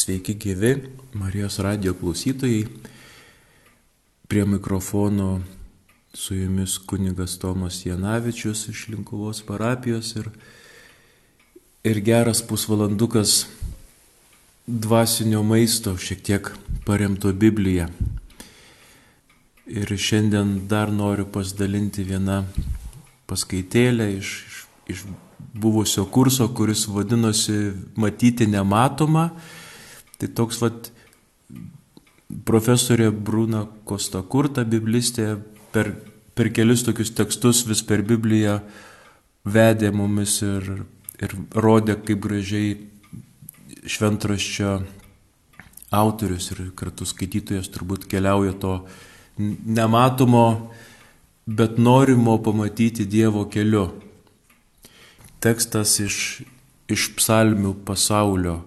Sveiki gyvi, Marijos radio klausytojai. Prie mikrofono su jumis kunigas Tomas Janavičius iš Linkuvos parapijos ir, ir geras pusvalandukas dvasinio maisto, šiek tiek paremto Bibliją. Ir šiandien dar noriu pasidalinti vieną paskaitėlę iš, iš, iš buvusio kurso, kuris vadinosi Matyti nematomą. Tai toks vat profesorė Bruna Kostakurta, biblistė, per, per kelis tokius tekstus vis per Bibliją vedė mumis ir, ir rodė, kaip gražiai šventraščio autorius ir kartu skaitytojas turbūt keliauja to nematomo, bet norimo pamatyti Dievo keliu tekstas iš, iš psalmių pasaulio.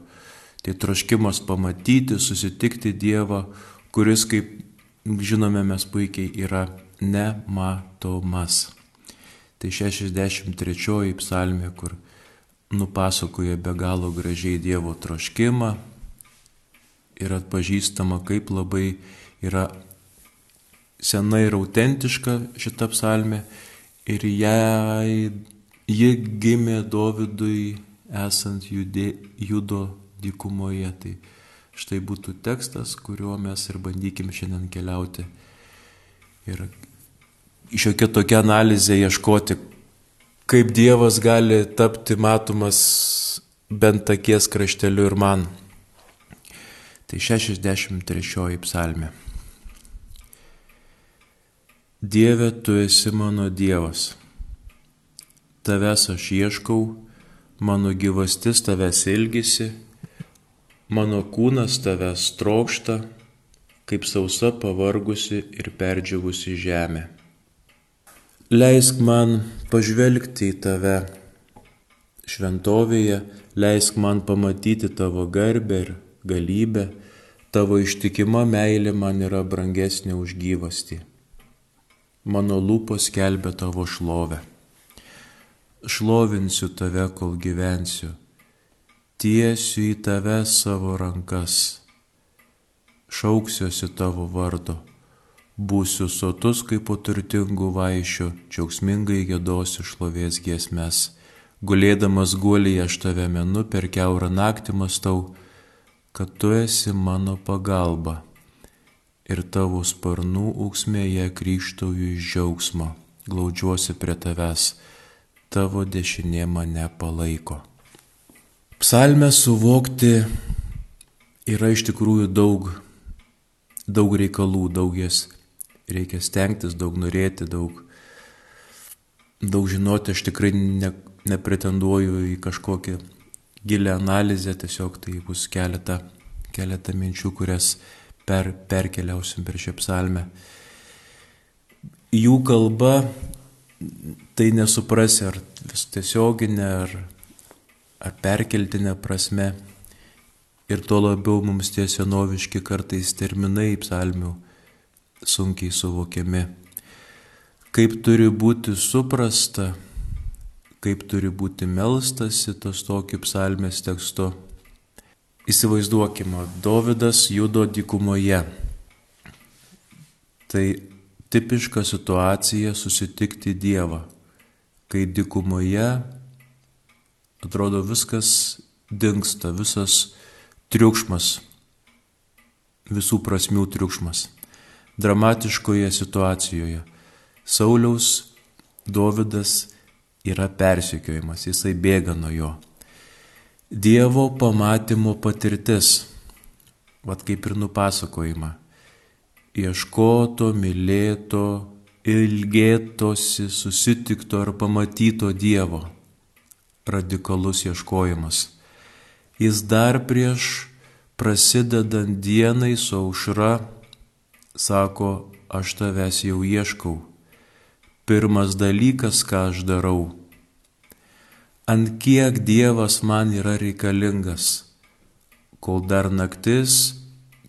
Tai troškimas pamatyti, susitikti Dievą, kuris, kaip žinome mes puikiai, yra nematomas. Tai 63 psalmė, kur nupasakoja be galo gražiai Dievo troškimą ir atpažįstama, kaip labai yra sena ir autentiška šita psalmė ir jai Ji gimė Dovydui esant judė, judo dykumoje. Tai štai būtų tekstas, kuriuo mes ir bandykim šiandien keliauti. Ir šiokia tokia analizė ieškoti, kaip Dievas gali tapti matomas bent akies krašteliu ir man. Tai 63 psalmė. Dieve, tu esi mano Dievas tavęs aš ieškau, mano gyvastis tavęs ilgisi, mano kūnas tavęs trokšta, kaip sausa pavargusi ir perdžiavusi žemė. Leisk man pažvelgti į tave šventovėje, leisk man pamatyti tavo garbę ir galybę, tavo ištikima meilė man yra brangesnė už gyvastį. Mano lūpos kelbė tavo šlovę šlovinsiu tave, kol gyvensiu, tiesiu į tave savo rankas, šauksiuosi tavo vardo, būsiu sotus kaip po turtingų vaišių, džiaugsmingai gėdosiu šlovės giesmes, gulėdamas guolyje aš tave menu per keurą naktį mastau, kad tu esi mano pagalba. Ir tavo sparnų auksmėje krykštauju iš džiaugsmo, glaudžiuosi prie tavęs. Tavo dešinė mane palaiko. Psalmę suvokti yra iš tikrųjų daug, daug reikalų, daug jas reikia stengtis, daug norėti, daug, daug žinoti. Aš tikrai ne, nepretenduoju į kažkokią gilę analizę, tiesiog tai bus keletą, keletą minčių, kurias per, perkeliausim per šią psalmę. Jų kalba tai nesuprasi ar vis tiesioginė, ar, ar perkeltinė prasme. Ir tuo labiau mums tie senoviški kartais terminai psalmių sunkiai suvokiami. Kaip turi būti suprasta, kaip turi būti melstasi tas tokiu psalmės tekstu. Įsivaizduokime, Dovydas judo dykumoje. Tai tipiška situacija susitikti Dievą, kai dikumoje atrodo viskas dinksta, visas triukšmas, visų prasmių triukšmas. Dramatiškoje situacijoje Sauliaus Dovydas yra persikiojimas, jisai bėga nuo jo. Dievo pamatymo patirtis, vad kaip ir nupasakojama ieškoto, mylėto, ilgėtosi, susitikto ar pamatyto Dievo. Radikalus ieškojimas. Jis dar prieš prasidedant dienai su aušra sako, aš tavęs jau ieškau. Pirmas dalykas, ką aš darau. Ant kiek Dievas man yra reikalingas, kol dar naktis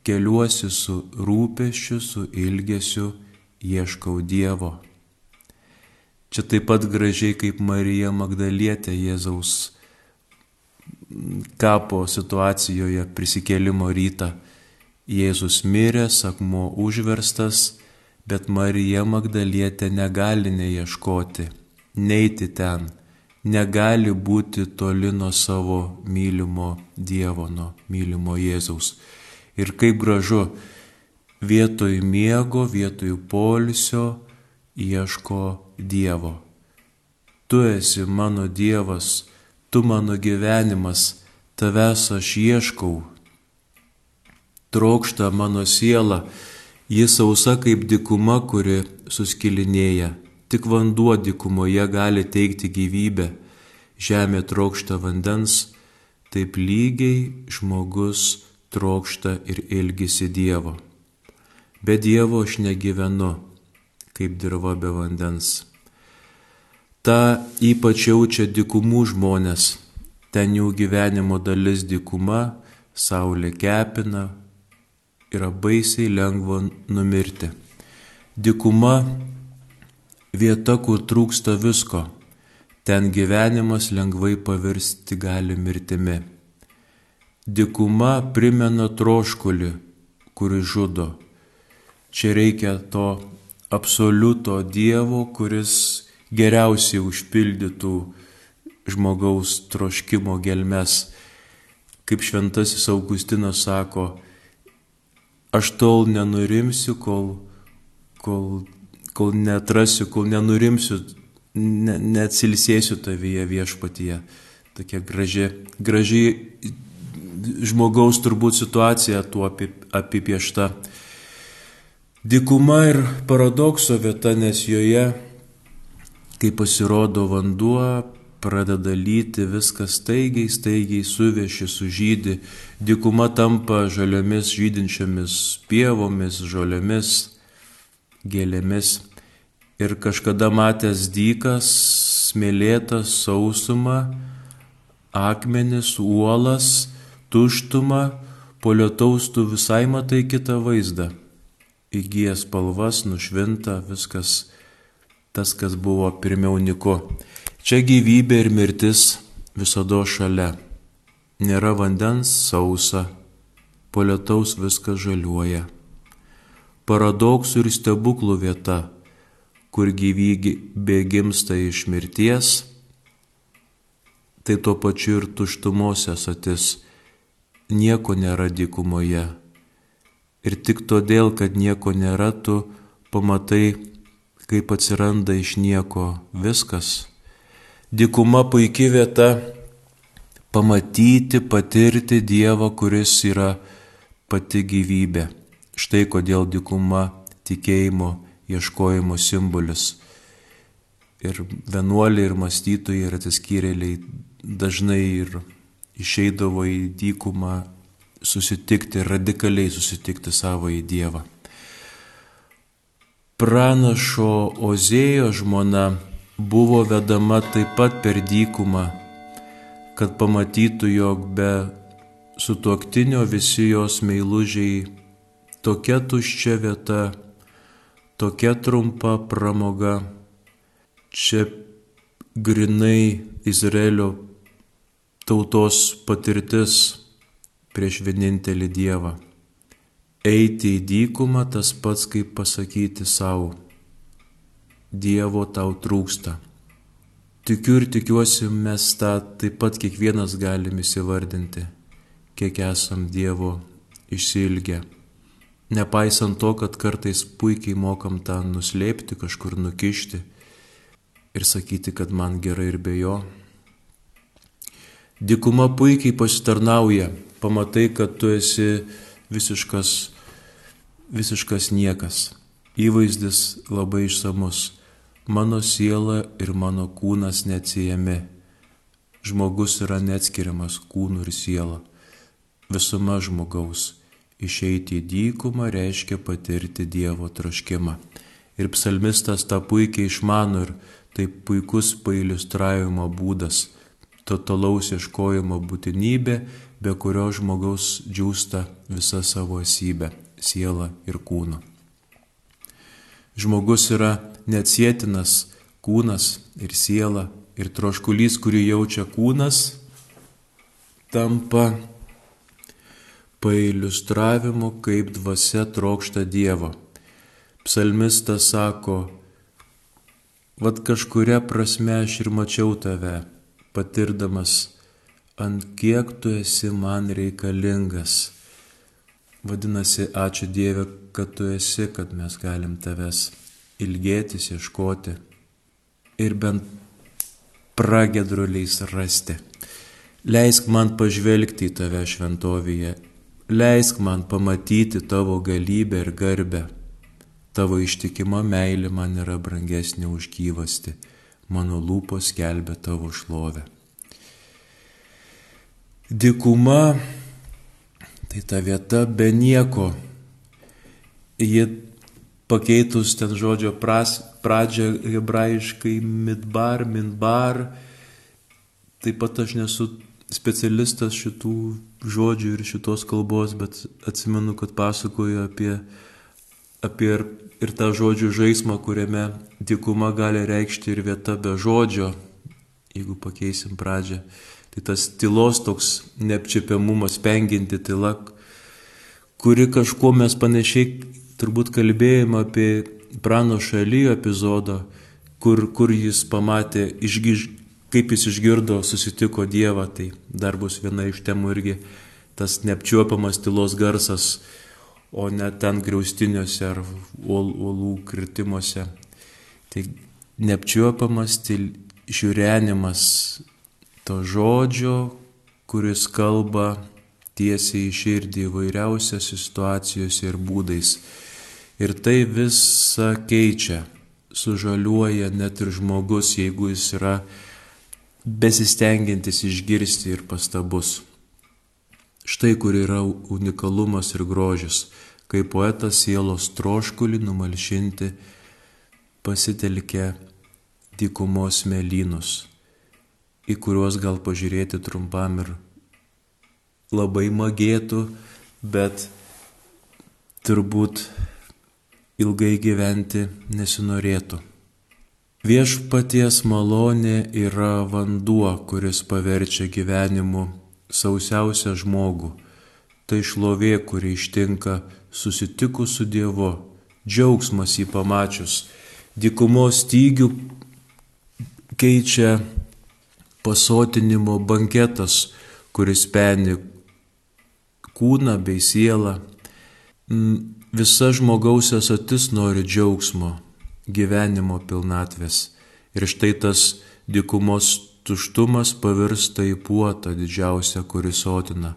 keliuosi su rūpešiu, su ilgesiu, ieškau Dievo. Čia taip pat gražiai kaip Marija Magdalietė Jėzaus kapo situacijoje prisikėlimo rytą. Jėzus mirė, akmuo užverstas, bet Marija Magdalietė negali neieškoti, neiti ten, negali būti toli nuo savo mylimo Dievo, nuo mylimo Jėzaus. Ir kaip gražu, vietoj miego, vietoj polisio ieško Dievo. Tu esi mano Dievas, tu mano gyvenimas, tavęs aš ieškau. Trokšta mano siela, jis sausa kaip dikuma, kuri suskilinėja. Tik vanduo dikumoje gali teikti gyvybę, žemė trokšta vandens, taip lygiai žmogus trokšta ir ilgisi Dievo. Be Dievo aš negyvenu, kaip dirba be vandens. Ta ypač jaučia dikumų žmonės. Ten jų gyvenimo dalis dikuma, saulė kepina, yra baisiai lengva numirti. Dikuma vieta, kur trūksta visko. Ten gyvenimas lengvai pavirsti gali mirtimi. Dikuma primena troškulį, kuris žudo. Čia reikia to absoliuto Dievo, kuris geriausiai užpildytų žmogaus troškimo gelmes. Kaip šventasis Augustinas sako, aš tol nenurimsiu, kol, kol, kol netrasiu, kol nenurimsiu, ne, neatsilsėsiu tavyje viešpatyje. Tokia graži, graži žmogaus turbūt situacija tuo apipiešta. Dikuma ir paradokso vieta, nes joje kai pasirodo vanduo, pradeda lyti, viskas staigiai, staigiai suveši, sužydi, dikuma tampa žaliomis žydinčiomis pievomis, žolėmis, gėlėmis. Ir kažkada matęs dykas, smėlėtas sausumą, akmenis, uolas, tuštumą, po lietaus tu visai matai kitą vaizdą. Įgyjas spalvas, nušvinta, viskas tas, kas buvo pirmiau niku. Čia gyvybė ir mirtis visada šalia. Nėra vandens sausa, po lietaus viskas žaliuoja. Paradoksų ir stebuklų vieta, kur gyvybė gimsta iš mirties, tai tuo pačiu ir tuštumos esatis. Nieko nėra dykumoje. Ir tik todėl, kad nieko nėra, tu pamatai kaip atsiranda iš nieko viskas. Dikuma puikia vieta pamatyti, patirti Dievą, kuris yra pati gyvybė. Štai kodėl dikuma tikėjimo ieškojimo simbolis. Ir vienuoliai, ir mąstytojai, ir atsiskyrėliai dažnai ir išeidavo į dykumą susitikti, radikaliai susitikti savo į Dievą. Pranašo Ozėjo žmona buvo vedama taip pat per dykumą, kad pamatytų, jog be sutuoktinio visi jos meilužiai tokia tuščia vieta, tokia trumpa pramoga, čia grinai Izraelio tautos patirtis prieš vienintelį Dievą. Eiti į dykumą tas pats kaip pasakyti savo, Dievo tau trūksta. Tikiu ir tikiuosi, mes tą taip pat kiekvienas galim įsivardinti, kiek esam Dievo išsilgę. Nepaisant to, kad kartais puikiai mokam tą nuslėpti, kažkur nukišti ir sakyti, kad man gerai ir be jo. Dikuma puikiai pasitarnauja, pamatai, kad tu esi visiškas visiškas niekas. Įvaizdis labai išsamus. Mano siela ir mano kūnas neatsijami. Žmogus yra neatskiriamas kūnų ir siela. Visuma žmogaus. Išeiti į dykumą reiškia patirti Dievo troškimą. Ir psalmistas tą puikiai išmano ir tai puikus pailustravimo būdas - totalaus ieškojimo būtinybė, be kurio žmogaus džiūsta visa savo esybė siela ir kūnu. Žmogus yra neatsietinas kūnas ir siela ir troškulys, kurį jaučia kūnas, tampa pailiustravimu, kaip dvasia trokšta Dievo. Psalmistas sako, vad kažkuria prasme aš ir mačiau tave, patirdamas, ant kiek tu esi man reikalingas. Vadinasi, ačiū Dieve, kad tu esi, kad mes galim tavęs ilgėtis, ieškoti ir bent pragedruliais rasti. Leisk man pažvelgti į tave šventovėje Leisk man pamatyti tavo galybę ir garbę. Tavo ištikima meilė man yra brangesnė už gyvasti. Mano lūpos kelbė tavo šlovę. Dikuma tai ta vieta be nieko. Ji pakeitus ten žodžio pras, pradžią hebrajiškai midbar, minbar. Taip pat aš nesu specialistas šitų žodžių ir šitos kalbos, bet atsimenu, kad pasakoju apie, apie ir, ir tą žodžių žaismą, kuriame dikuma gali reikšti ir vieta be žodžio, jeigu pakeisim pradžią. Tai tas tylos toks neapčiapiamumas, penginti tyla, kuri kažkuo mes panašiai turbūt kalbėjome apie prano šalyjo epizodą, kur, kur jis pamatė, išgyž, kaip jis išgirdo, susitiko Dievą, tai dar bus viena iš temų irgi tas neapčiuopiamas tylos garsas, o ne ten griaustiniuose ar uolų kritimuose. Tai neapčiuopiamas til žiūrenimas to žodžio, kuris kalba tiesiai į širdį įvairiausiose situacijose ir būdais. Ir tai visą keičia, sužaliuoja net ir žmogus, jeigu jis yra besistengiantis išgirsti ir pastabus. Štai kur yra unikalumas ir grožis, kai poetas sielos troškulį numalšinti pasitelkė dykumos melynus, į kuriuos gal pažiūrėti trumpam ir labai magėtų, bet turbūt ilgai gyventi nesinorėtų. Viešpaties malonė yra vanduo, kuris paverčia gyvenimu sausiausią žmogų. Tai šlovė, kuri ištinka susitikus su Dievu, džiaugsmas jį pamačius. Dykumos stygių keičia pasotinimo banketas, kuris peni kūną bei sielą. Visa žmogaus esatis nori džiaugsmo gyvenimo pilnatvės. Ir štai tas dikumos tuštumas pavirsta į puotą didžiausią, kuris sotina.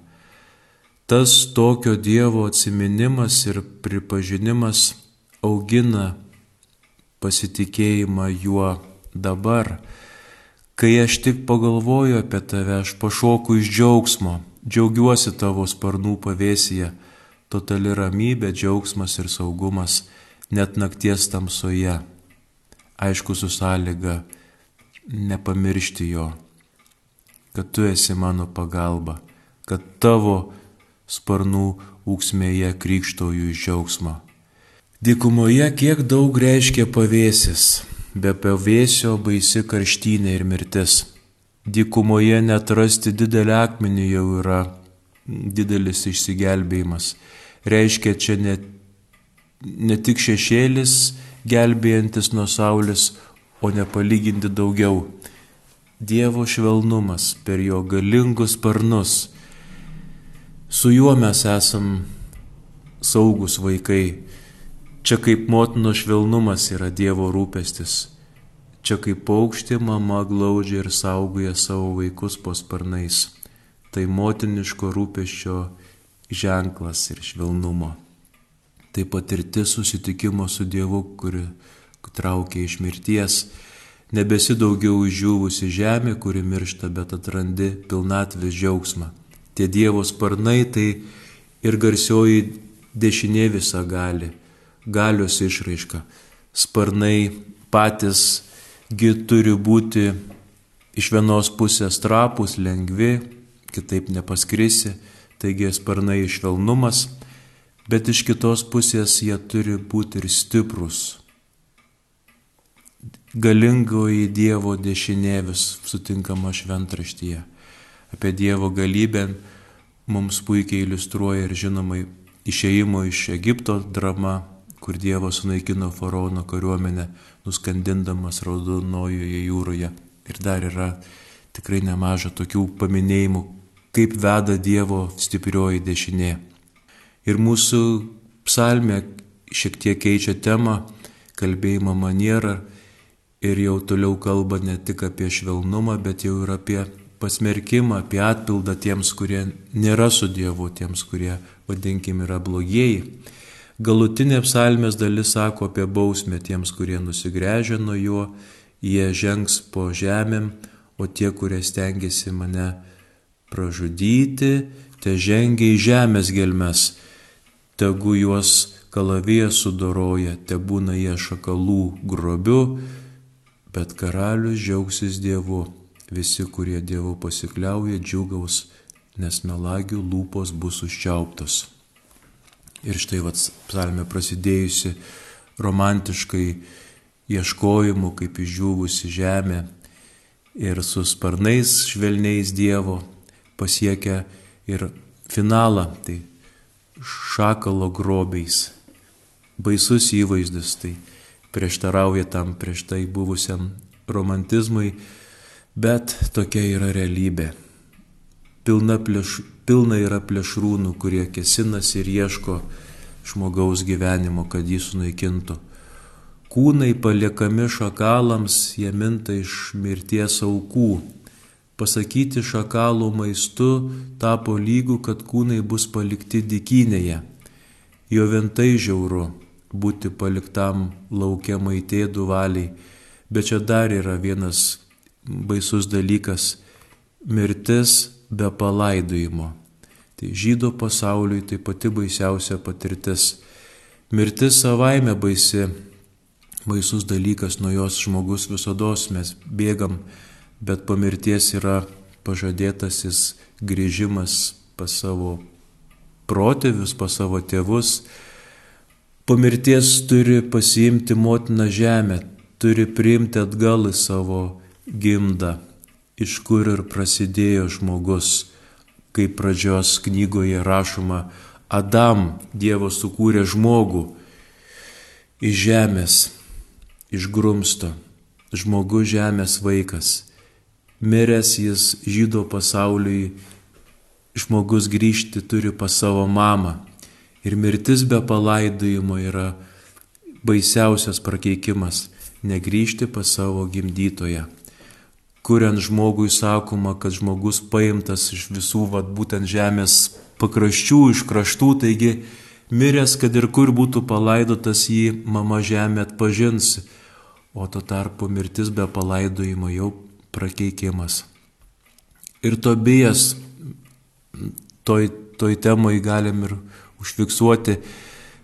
Tas tokio Dievo atsiminimas ir pripažinimas augina pasitikėjimą juo dabar. Kai aš tik pagalvoju apie tave, aš pašoku iš džiaugsmo, džiaugiuosi tavo sparnų pavėsyje, totali ramybė, džiaugsmas ir saugumas net nakties tamsoje, aišku su sąlyga nepamiršti jo, kad tu esi mano pagalba, kad tavo sparnų ūksmėje krikštauju iš džiaugsmo. Dikumoje kiek daug reiškia pavėsis, be pavėsio baisi karštynė ir mirtis. Dikumoje netrasti didelį akmenį jau yra didelis išsigelbėjimas. Reiškia čia net ne tik šešėlis gelbėjantis nuo saulės, o nepalyginti daugiau. Dievo švelnumas per jo galingus sparnus. Su juo mes esam saugus vaikai. Čia kaip motino švelnumas yra Dievo rūpestis. Čia kaip paukštė mama glaudžia ir saugoja savo vaikus po sparnais. Tai motiniško rūpeščio ženklas ir švelnumo tai patirtis susitikimo su Dievu, kuri traukia iš mirties, nebesi daugiau išžiūvusi žemė, kuri miršta, bet atrandi pilnatvės džiaugsmą. Tie Dievo sparnai tai ir garsioji dešinė visa gali, galios išraiška. Sparnai patys gi turi būti iš vienos pusės trapus, lengvi, kitaip nepaskrisi, taigi sparnai švelnumas bet iš kitos pusės jie turi būti ir stiprus. Galingoji Dievo dešinė vis sutinkama šventraštyje. apie Dievo galybę mums puikiai iliustruoja ir žinomai išeimo iš Egipto drama, kur Dievas sunaikino faraono kariuomenę, nuskandindamas raudonojoje jūroje. Ir dar yra tikrai nemaža tokių paminėjimų, kaip veda Dievo stiprioji dešinė. Ir mūsų psalmė šiek tiek keičia temą, kalbėjimo manierą ir jau toliau kalba ne tik apie švelnumą, bet jau ir apie pasmerkimą, apie atpildą tiems, kurie nėra su Dievu, tiems, kurie, vadinkim, yra blogieji. Galutinė psalmės dalis sako apie bausmę tiems, kurie nusigręžia nuo jo, jie žengs po žemėm, o tie, kurie stengiasi mane pražudyti, te žengia į žemės gelmes, tegu juos kalavija sudoroja, te būna jie šakalų grobiu, bet karalius džiaugsis Dievu, visi, kurie Dievu pasikliauja, džiugaus, nes melagių lūpos bus užčiauptos. Ir štai vats psalmė prasidėjusi romantiškai ieškojimu, kaip išdžiūvusi žemė ir su sparnais švelniais Dievo pasiekia ir finalą, tai šakalo grobiais. Baisus įvaizdis, tai prieštarauja tam prieš tai buvusiam romantizmui, bet tokia yra realybė. Pilna, plėš, pilna yra plėšrūnų, kurie kesinasi ir ieško žmogaus gyvenimo, kad jį sunaikintų. Kūnai paliekami šakalams, jie minta iš mirties aukų. Pasakyti šakalų maistu tapo lygu, kad kūnai bus palikti dikinėje. Jo ventai žiauru būti paliktam laukia maitėdų valiai. Bet čia dar yra vienas baisus dalykas - mirtis be palaidojimo. Tai žydų pasauliui tai pati baisiausia patirtis. Mirtis savaime baisi, baisus dalykas, nuo jos žmogus visada mes bėgam, bet po mirties yra pažadėtasis grįžimas pas savo protėvius, pas savo tėvus, Po mirties turi pasiimti motiną žemę, turi priimti atgal į savo gimdą, iš kur ir prasidėjo žmogus, kaip pradžios knygoje rašoma, Adam Dievo sukūrė žmogų iš žemės, iš grumsto, žmogus žemės vaikas. Miręs jis žydo pasauliui, žmogus grįžti turi pas savo mamą Ir mirtis be palaidojimo yra baisiausias prakeikimas - negryžti pas savo gimdytoją. Kuriant žmogui sakoma, kad žmogus paimtas iš visų, vad būtent žemės pakraščių, iš kraštų, taigi miręs, kad ir kur būtų palaidotas jį mama žemė atpažins, o tuo tarpu mirtis be palaidojimo jau prakeikimas. Ir Tobijas, toj, toj temoj galim ir užfiksuoti,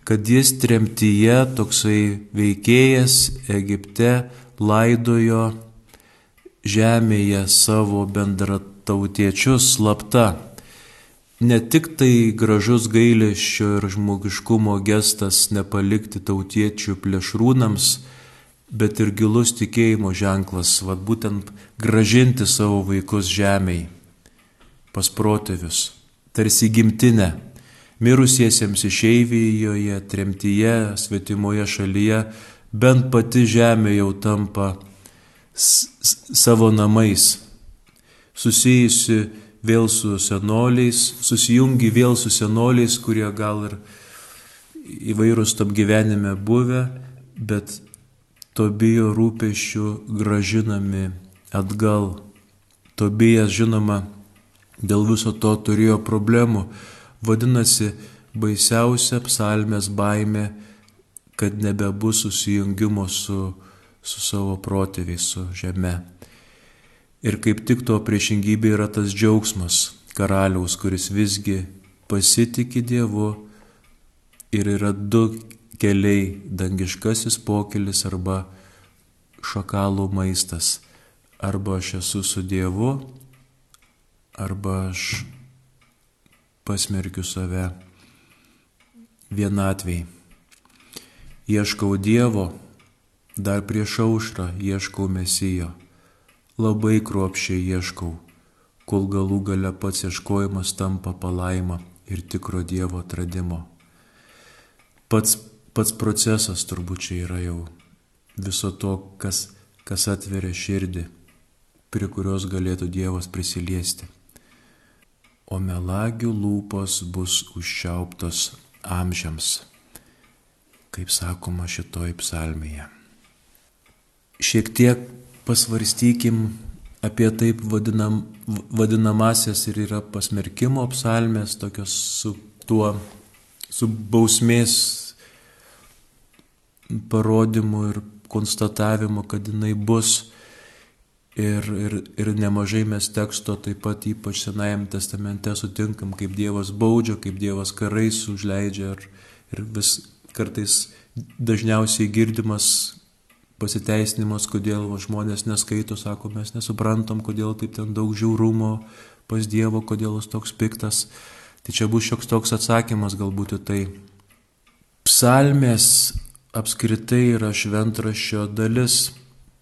kad jis tremtyje toksai veikėjas Egipte laidojo žemėje savo bendratautiečius slapta. Ne tik tai gražus gailėščio ir žmogiškumo gestas nepalikti tautiečių plėšrūnams, bet ir gilus tikėjimo ženklas, vad būtent gražinti savo vaikus žemiai, pas protėvius, tarsi gimtinę mirusiesiems išeivijoje, tremtyje, svetimoje šalyje, bent pati žemė jau tampa savo namais, susijusi vėl su senoliais, susijungi vėl su senoliais, kurie gal ir įvairūs tam gyvenime buvę, bet to bijo rūpešių gražinami atgal. Tobijas, žinoma, dėl viso to turėjo problemų, Vadinasi, baisiausia psalmės baime, kad nebebus susijungimo su, su savo protėviais, su žeme. Ir kaip tik to priešingybė yra tas džiaugsmas karaliaus, kuris visgi pasitikė Dievu ir yra du keliai - dangiškasis pokelis arba šakalų maistas. Arba aš esu su Dievu, arba aš pasmerkiu save vienatviai. Ieškau Dievo, dar prieš aušrą ieškau Mesijo, labai kruopščiai ieškau, kol galų gale pats ieškojimas tampa palaima ir tikro Dievo atradimo. Pats, pats procesas turbūt čia yra jau viso to, kas, kas atveria širdį, prie kurios galėtų Dievas prisiliesti. O melagių lūpos bus užčiauptos amžiams, kaip sakoma šitoj psalmėje. Šiek tiek pasvarstykim apie taip vadinam, vadinamasias ir yra pasmerkimo psalmės, tokios su tuo, su bausmės parodymu ir konstatavimu, kad jinai bus. Ir, ir, ir nemažai mes teksto taip pat ypač Senajame testamente sutinkam, kaip Dievas baudžia, kaip Dievas karais užleidžia ir, ir vis kartais dažniausiai girdimas pasiteisinimas, kodėl va, žmonės neskaito, sako, mes nesuprantam, kodėl taip ten daug žiaurumo pas Dievo, kodėl jis toks piktas. Tai čia bus šioks toks atsakymas galbūt į tai. Psalmės apskritai yra šventraščio dalis,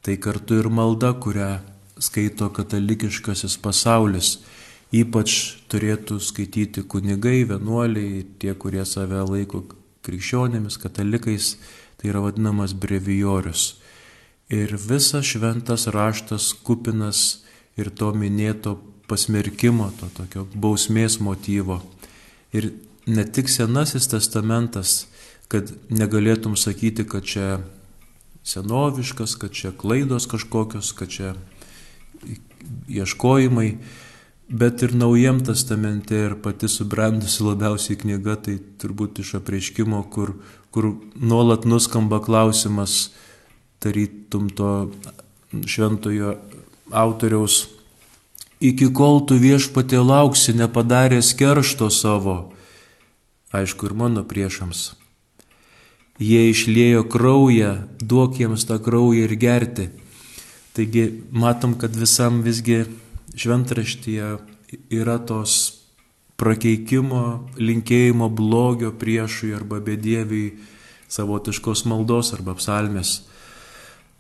tai kartu ir malda, kurią skaito katalikiškasis pasaulis. Ypač turėtų skaityti kunigai, vienuoliai, tie, kurie save laiko krikščionėmis, katalikais, tai yra vadinamas brevijorius. Ir visas šventas raštas kupinas ir to minėto pasmerkimo, to tokio bausmės motyvo. Ir ne tik Senasis testamentas, kad negalėtum sakyti, kad čia senoviškas, kad čia klaidos kažkokios, kad čia ieškojimai, bet ir naujam testamente ir pati subrendusi labiausiai knyga, tai turbūt iš apreiškimo, kur, kur nuolat nuskamba klausimas, tarytum to šventojo autoriaus, iki kol tu viešpatė lauksi nepadaręs keršto savo, aišku ir mano priešams. Jie išlėjo kraują, duok jiems tą kraują ir gerti. Taigi matom, kad visam visgi šventraštyje yra tos prakeikimo, linkėjimo blogio priešui arba bedieviui savotiškos maldos arba psalmės.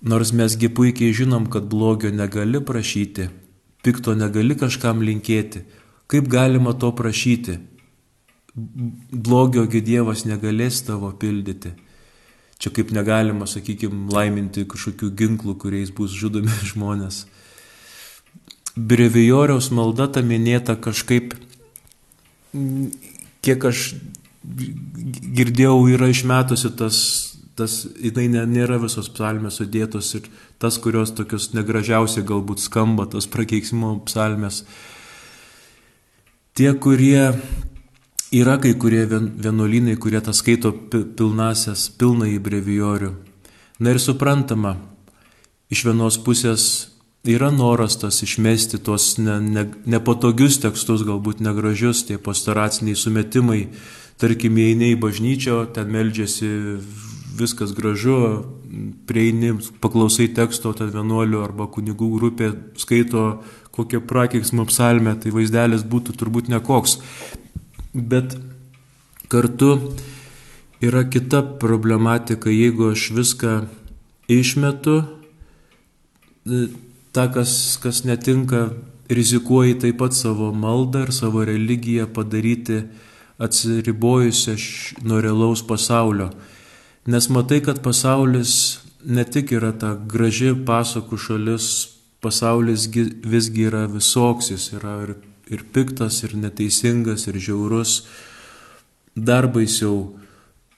Nors mesgi puikiai žinom, kad blogio negali prašyti, pikto negali kažkam linkėti, kaip galima to prašyti? Blogiogi Dievas negalės tavo pildyti. Čia kaip negalima, sakykime, laiminti kažkokių ginklų, kuriais bus žudomi žmonės. Brevijoriaus malda ta minėta kažkaip, kiek aš girdėjau, yra išmetusi tas tas, jinai nėra visos psalmės sudėtos ir tas, kurios tokios negražiausiai galbūt skamba, tos prakeiksimo psalmės. Tie, kurie yra kai kurie vienuolynai, kurie tą skaito pilnasias, pilną į brevijorių. Na ir suprantama, iš vienos pusės yra noras tas išmesti tuos ne, ne, nepatogius tekstus, galbūt negražius, tie pastaraciniai sumetimai, tarkim, įeini į bažnyčią, ten meldžiasi viskas gražu, prieini, paklausai teksto, ten vienuolių arba kunigų grupė skaito kokią prakeiksmą psalmę, tai vaizdelis būtų turbūt nekoks. Bet kartu yra kita problematika, jeigu aš viską išmetu, e, ta, kas, kas netinka, rizikuoji taip pat savo maldą ir savo religiją padaryti atsiribojusią nuo realaus pasaulio. Nes matai, kad pasaulis ne tik yra ta graži pasakų šalis, pasaulis visgi yra visoks, jis yra ir, ir piktas, ir neteisingas, ir žiaurus. Dar baisiau,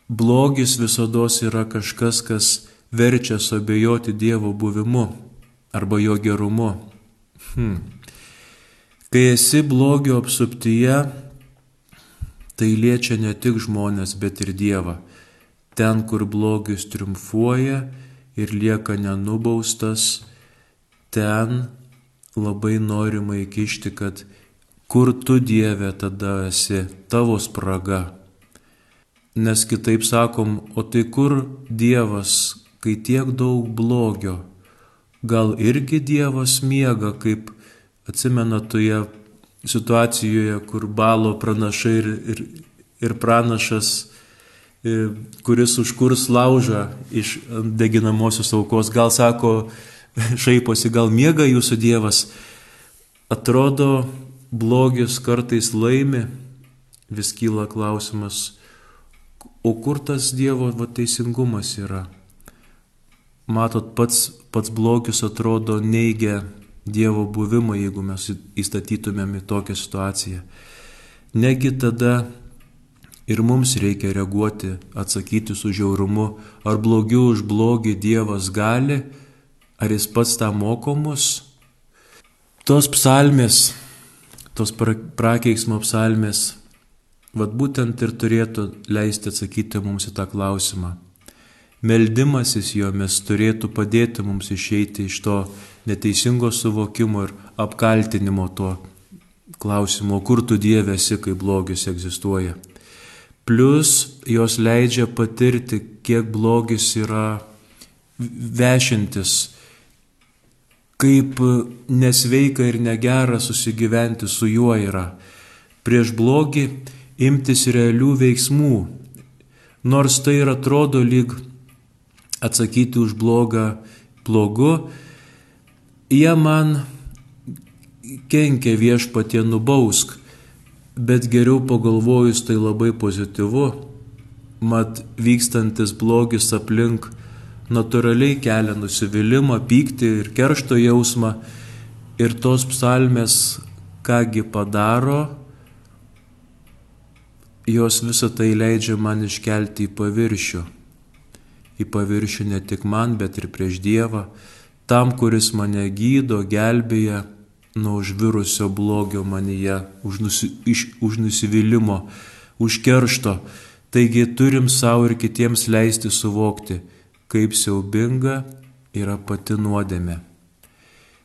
blogis visada yra kažkas, kas verčia suabejoti Dievo buvimu arba jo gerumu. Hmm. Kai esi blogio apsuptyje, tai liečia ne tik žmonės, bet ir Dievą ten, kur blogis triumfuoja ir lieka nenubaustas, ten labai norima įkišti, kad kur tu Dieve tada esi, tavo spraga. Nes kitaip sakom, o tai kur Dievas, kai tiek daug blogio, gal irgi Dievas miega, kaip atsimena toje situacijoje, kur balo pranašai ir, ir, ir pranašas E, kuris užkurs laužą iš deginamosios aukos. Gal sako, šaiposi, gal miega jūsų Dievas. Atrodo, blogis kartais laimi, vis kyla klausimas, o kur tas Dievo va, teisingumas yra? Matot, pats, pats blogis atrodo neigia Dievo buvimą, jeigu mes įstatytumėm į tokią situaciją. Negi tada ir mums reikia reaguoti, atsakyti su žiaurumu, ar blogiu už blogį Dievas gali, ar jis pats tą moko mus. Tos psalmės, tos prakeiksmo psalmės Vat būtent ir turėtų leisti atsakyti mums į tą klausimą. Meldimasis jomis turėtų padėti mums išeiti iš to neteisingo suvokimo ir apkaltinimo to klausimo, kur tu Dieve esi, kai blogis egzistuoja. Plus jos leidžia patirti, kiek blogis yra vešintis, kaip nesveika ir negera susigyventi su juo yra. Prieš blogį imtis realių veiksmų, nors tai ir atrodo lyg atsakyti už blogą blogu, jie man kenkia viešpatie nubausk, bet geriau pagalvojus tai labai pozityvu, mat vykstantis blogis aplink natūraliai kelia nusivylimą, pyktį ir keršto jausmą ir tos psalmės kągi padaro, jos visą tai leidžia man iškelti į paviršių. Į paviršių ne tik man, bet ir prieš Dievą, tam, kuris mane gydo, gelbėja nuo užvirusio blogio manyje, už, nusi, iš, už nusivylimą, už keršto. Taigi turim savo ir kitiems leisti suvokti, kaip siaubinga yra pati nuodėmė.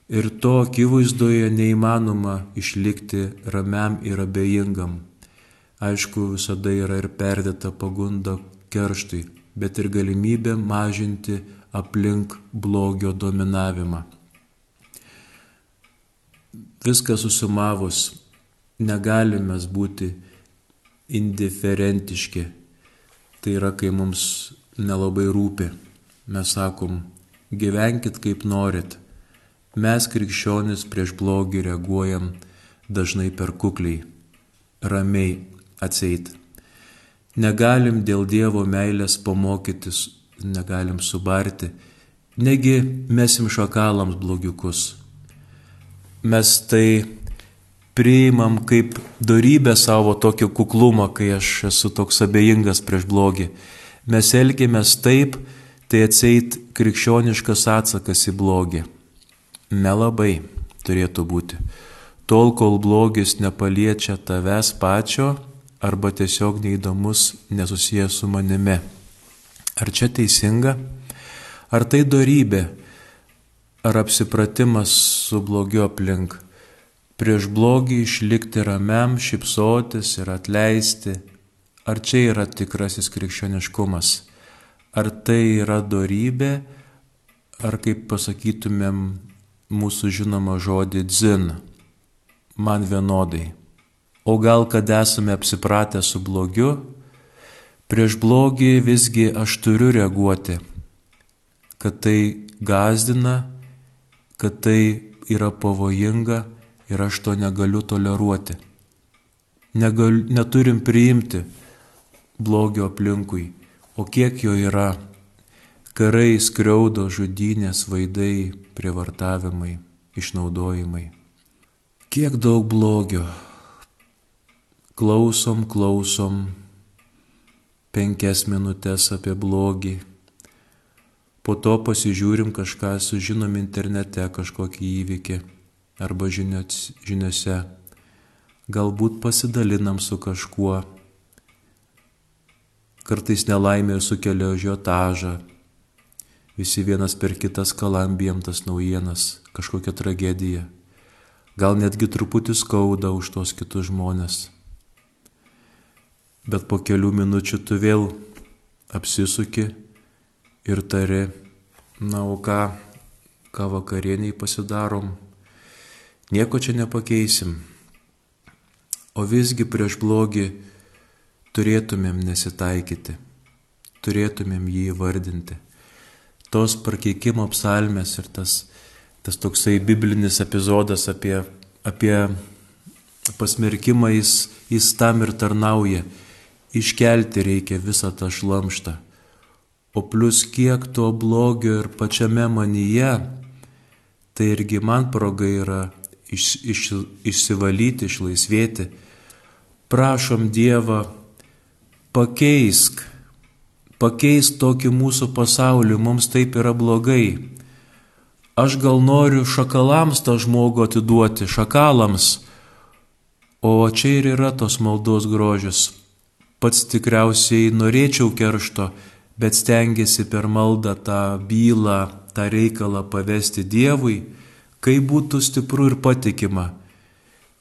Ir to akivaizdoje neįmanoma išlikti ramiam ir abejingam. Aišku, visada yra ir perdėta pagunda kerštui, bet ir galimybė mažinti aplink blogio dominavimą. Viską susumavus, negalime būti indiferentiški. Tai yra, kai mums nelabai rūpi. Mes sakom, gyvenkit kaip norit. Mes krikščionis prieš blogį reaguojam dažnai per kukliai, ramiai, atseit. Negalim dėl Dievo meilės pamokytis, negalim subarti, negi mesim šakalams blogiukus. Mes tai priimam kaip darybę savo tokio kuklumą, kai aš esu toks abejingas prieš blogį. Mes elgiamės taip, tai atseit krikščioniškas atsakas į blogį. Nelabai turėtų būti. Tol, kol blogis nepaliečia tavęs pačio, arba tiesiog neįdomus, nesusijęs su manimi. Ar čia teisinga? Ar tai darybė? Ar apsipratimas su blogiu aplink? Prieš blogį išlikti ramiam, šipsotis ir atleisti. Ar čia yra tikrasis krikščioniškumas? Ar tai yra darybė? Ar kaip pasakytumėm mūsų žinomą žodį dzin? Man vienodai. O gal kad esame apsipratę su blogiu, prieš blogį visgi aš turiu reaguoti, kad tai gazdina, kad tai yra pavojinga ir aš to negaliu toleruoti. Negal, neturim priimti blogio aplinkui, o kiek jo yra? Karai, skriaudo, žudynės, vaidai, prievartavimai, išnaudojimai. Kiek daug blogio? Klausom, klausom penkias minutės apie blogį, po to pasižiūrim kažką, sužinom internete kažkokį įvykį arba žiniuose, galbūt pasidalinam su kažkuo, kartais nelaimė sukelia žiotažą, visi vienas per kitas kalambijam tas naujienas, kažkokia tragedija, gal netgi truputį skauda už tos kitus žmonės bet po kelių minučių tu vėl apsisuki ir tari, na, o ką, ką vakarieniai pasidarom, nieko čia nepakeisim. O visgi prieš blogį turėtumėm nesitaikyti, turėtumėm jį įvardinti. Tos prakeikimo psalmės ir tas, tas toksai biblinis epizodas apie apie pasmerkimą jis, jis tam ir tarnauja. Iškelti reikia visą tą šlamštą. O plus kiek to blogio ir pačiame manyje, tai irgi man proga yra iš, iš, išsivalyti, išlaisvėti. Prašom Dievą, pakeisk, pakeisk tokį mūsų pasaulį, mums taip yra blogai. Aš gal noriu šakalams tą žmogų atiduoti, šakalams, O čia ir yra tos maldos grožis. Pats tikriausiai norėčiau keršto, bet stengiasi per maldą tą bylą, tą reikalą pavesti Dievui, kai būtų stipru ir patikima,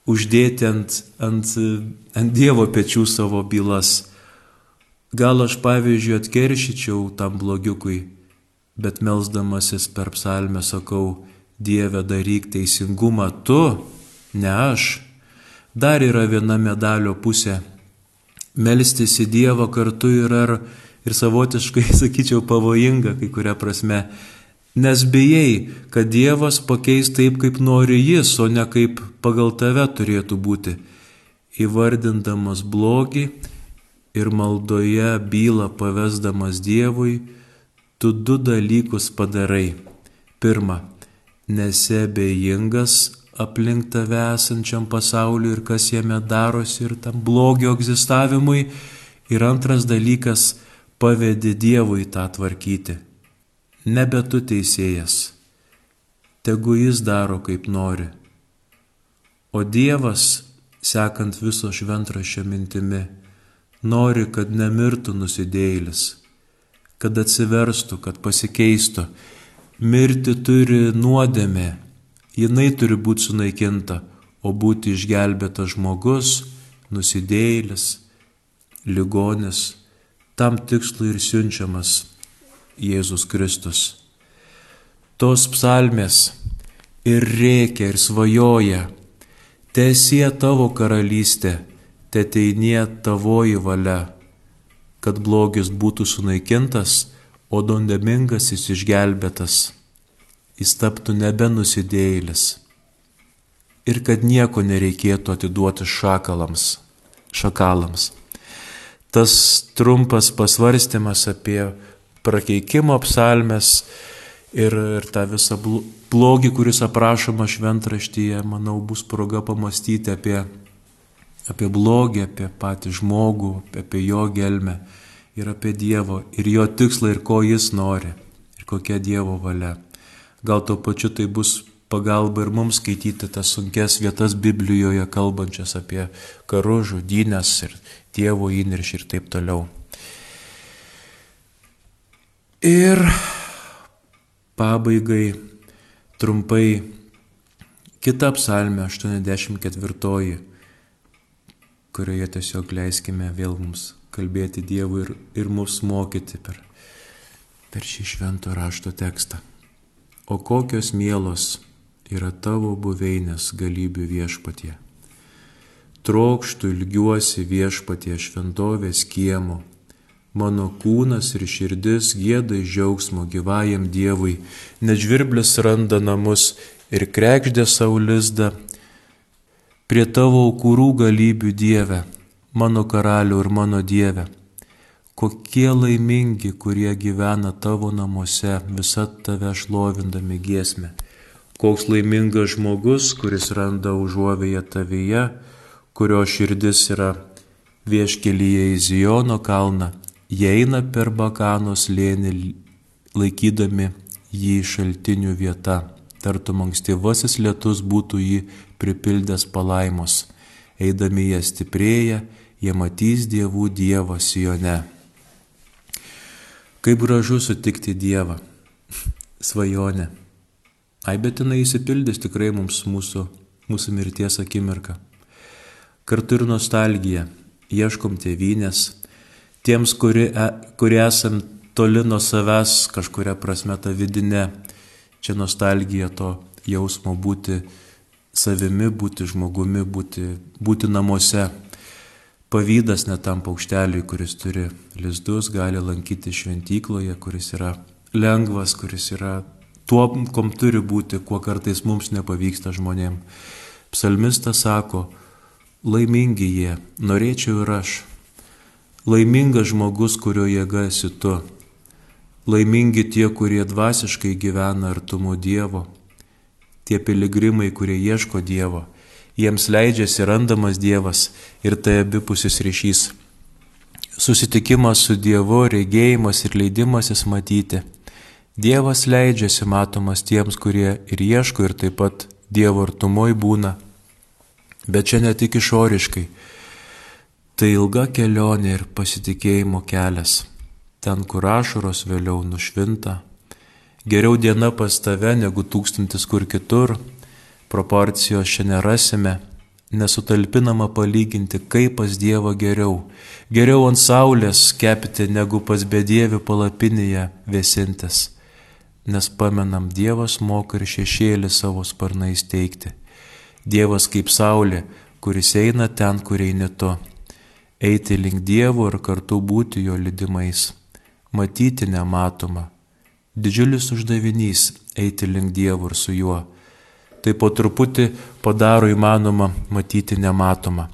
uždėti ant, ant, ant Dievo pečių savo bylas. Gal aš pavyzdžiui atkeršyčiau tam blogiukui, bet melzdamasis per psalmę sakau, Dieve daryk teisingumą tu, ne aš. Dar yra viena medalio pusė. Melstis į Dievą kartu yra ir savotiškai, sakyčiau, pavojinga kai kuria prasme. Nes bijai, kad Dievas pakeis taip, kaip nori Jis, o ne kaip pagal tave turėtų būti. Įvardindamas blogį ir maldoje bylą pavesdamas Dievui, tu du dalykus padarai. Pirma, nesebejingas aplink tave esančiam pasauliu ir kas jame darosi ir tam blogio egzistavimui. Ir antras dalykas - pavedi Dievui tą tvarkyti. Nebe tu teisėjas. Tegu jis daro kaip nori. O Dievas, sekant viso šventraščio mintimi, nori, kad nemirtų nusidėjėlis, kad atsiverstų, kad pasikeistų. Mirti turi nuodėmė, jinai turi būti sunaikinta, o būti išgelbėtas žmogus, nusidėjėlis, ligonis, tam tikslui ir siunčiamas Jėzus Kristus. Tos psalmės ir reikia ir svajoja, tiesie tavo karalystė, te teinie tavoji valia, kad blogis būtų sunaikintas, o dondemingasis išgelbėtas jis taptų nebenusidėjėlis ir kad nieko nereikėtų atiduoti šakalams. šakalams. Tas trumpas pasvarstymas apie prakeikimo psalmes ir, ir tą visą blogį, kuris aprašoma šventraštyje, manau, bus proga pamastyti apie, apie blogį, apie patį žmogų, apie jo gelmę ir apie Dievo ir jo tikslą ir ko jis nori ir kokia Dievo valia. Gal tuo pačiu tai bus pagalba ir mums skaityti tas sunkes vietas Biblijoje, kalbančias apie karų, žudynės ir tėvo įniršį ir taip toliau. Ir pabaigai trumpai kita psalmė 84, kurioje tiesiog leiskime vėl mums kalbėti Dievui ir, ir mus mokyti per, per šį švento rašto tekstą. O kokios mielos yra tavo buveinės galybių viešpatie. Trokštų ilgiuosi viešpatie šventovės kiemo. Mano kūnas ir širdis gėda iš džiaugsmo gyvajam Dievui, nežvirblis randa namus ir krekždė saulizda prie tavo aukūrų galybių Dieve, mano karalių ir mano Dieve Kokie laimingi, kurie gyvena tavo namuose, visą tave šlovindami giesmę. Koks laimingas žmogus, kuris randa užuovėje tavyje, kurio širdis yra vieškelyje į Zijono kalną, jie eina per Bakanos lėnį laikydami jį šaltinių vieta. Tartum ankstyvasis lietus būtų jį pripildęs palaimos. Eidami jie stiprėja, jie matys dievų dievą Sijone. Kaip gražu sutikti Dievą. Svajonė. Ai, bet jinai įsipildys tikrai mums mūsų, mūsų mirties akimirką. Kartu ir nostalgija. Ieškom tėvynės. Tiems, kurie, kurie esam toli nuo savęs, kažkuria prasme ta vidinė, čia nostalgija to jausmo būti savimi, būti žmogumi, būti, būti namuose pavydas net tam paukšteliui, kuris turi lizdus, gali lankyti šventykloje, kuris yra lengvas, kuris yra tuo, kom turi būti, kuo kartais mums nepavyksta žmonėm. Psalmistas sako, laimingi jie, norėčiau ir aš. Laimingas žmogus, kurio jėga esi tu. Laimingi tie, kurie dvasiškai gyvena artumo Dievo. Tie piligrimai, kurie ieško Dievo. Jiems leidžiasi randamas Dievas ir tai abipusis ryšys. Susitikimas su Dievu, regėjimas ir leidimasis matyti. Dievas leidžiasi matomas tiems, kurie ir ieško ir taip pat Dievo artumoj būna. Bet čia ne tik išoriškai Tai ilga kelionė ir pasitikėjimo kelias. Ten, kur ašaros vėliau nušvinta. Geriau diena pas tave negu tūkstantis kur kitur. Proporcijos čia nerasime. Nesutalpinama palyginti, kaip pas Dievą geriau. Geriau ant saulės kepti, negu pas bedievių palapinėje vėsintis. Nes pamenam, Dievas moka ir šešėlį savo sparnais teikti. Dievas kaip saulė, kuris eina ten, kur eini tu eiti link Dievo ir kartu būti jo lydimais, matyti nematomą. Didžiulis uždavinys eiti link Dievo ir su juo. Tai po truputį padaro įmanoma matyti nematomą.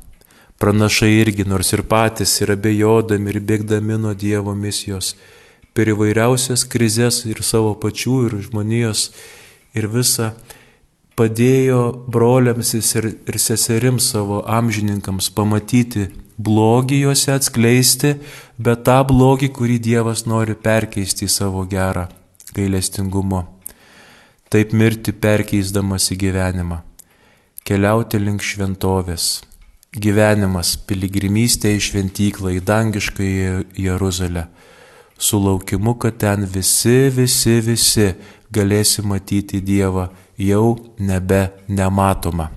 Pranašai irgi, nors ir patys yra bejodami ir bėgdami nuo Dievo misijos, per įvairiausias krizės ir savo pačių ir žmonijos ir visą padėjo broliams ir, ir seserims savo amžininkams pamatyti blogį juose atskleisti, bet tą blogį, kurį Dievas nori perkeisti į savo gerą gailestingumo. Taip mirti perkeisdamas į gyvenimą. Keliauti link šventovės. Gyvenimas, piligrimystė į šventyklą, į dangišką Jeruzalę. Su laukimu, kad ten visi, visi, visi galėsi matyti Dievą jau nebe nematoma.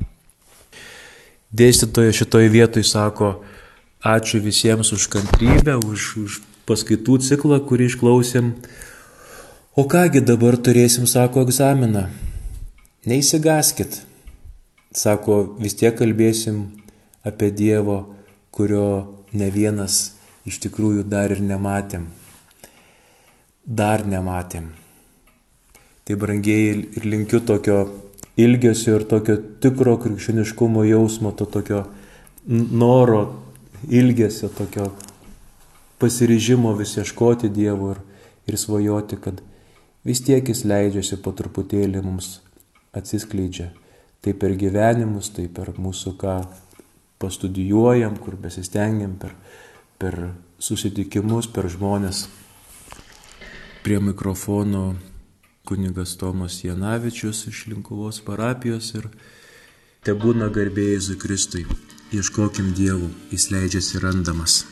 Dėstytoja šitoje vietoje sako, Ačiū visiems už kantrybę, už, už paskaitų ciklą, kurį išklausėm. O kągi dabar turėsim, sako, egzaminą. Neįsigaskit. Sako, vis tiek kalbėsim apie Dievo, kurio ne vienas iš tikrųjų dar ir nematėm. Dar nematėm. Tai brangiai ir linkiu tokio ilgesio ir tokio tikro krikščioniškumo jausmo, to tokio noro ilgesio, tokio pasiryžimo vis ieškoti Dievo ir, ir svajoti, kad vis tiek jis leidžiasi po truputėlį mums atsiskleidžia. Tai per gyvenimus, tai per mūsų ką pastudijuojam, kur besistengiam, per, per susitikimus, per žmonės. Prie mikrofono kunigas Tomas Janavičius iš Linkuvos parapijos ir te būna garbėjai Kristui. Ieškokim dievų, jis leidžiasi randamas.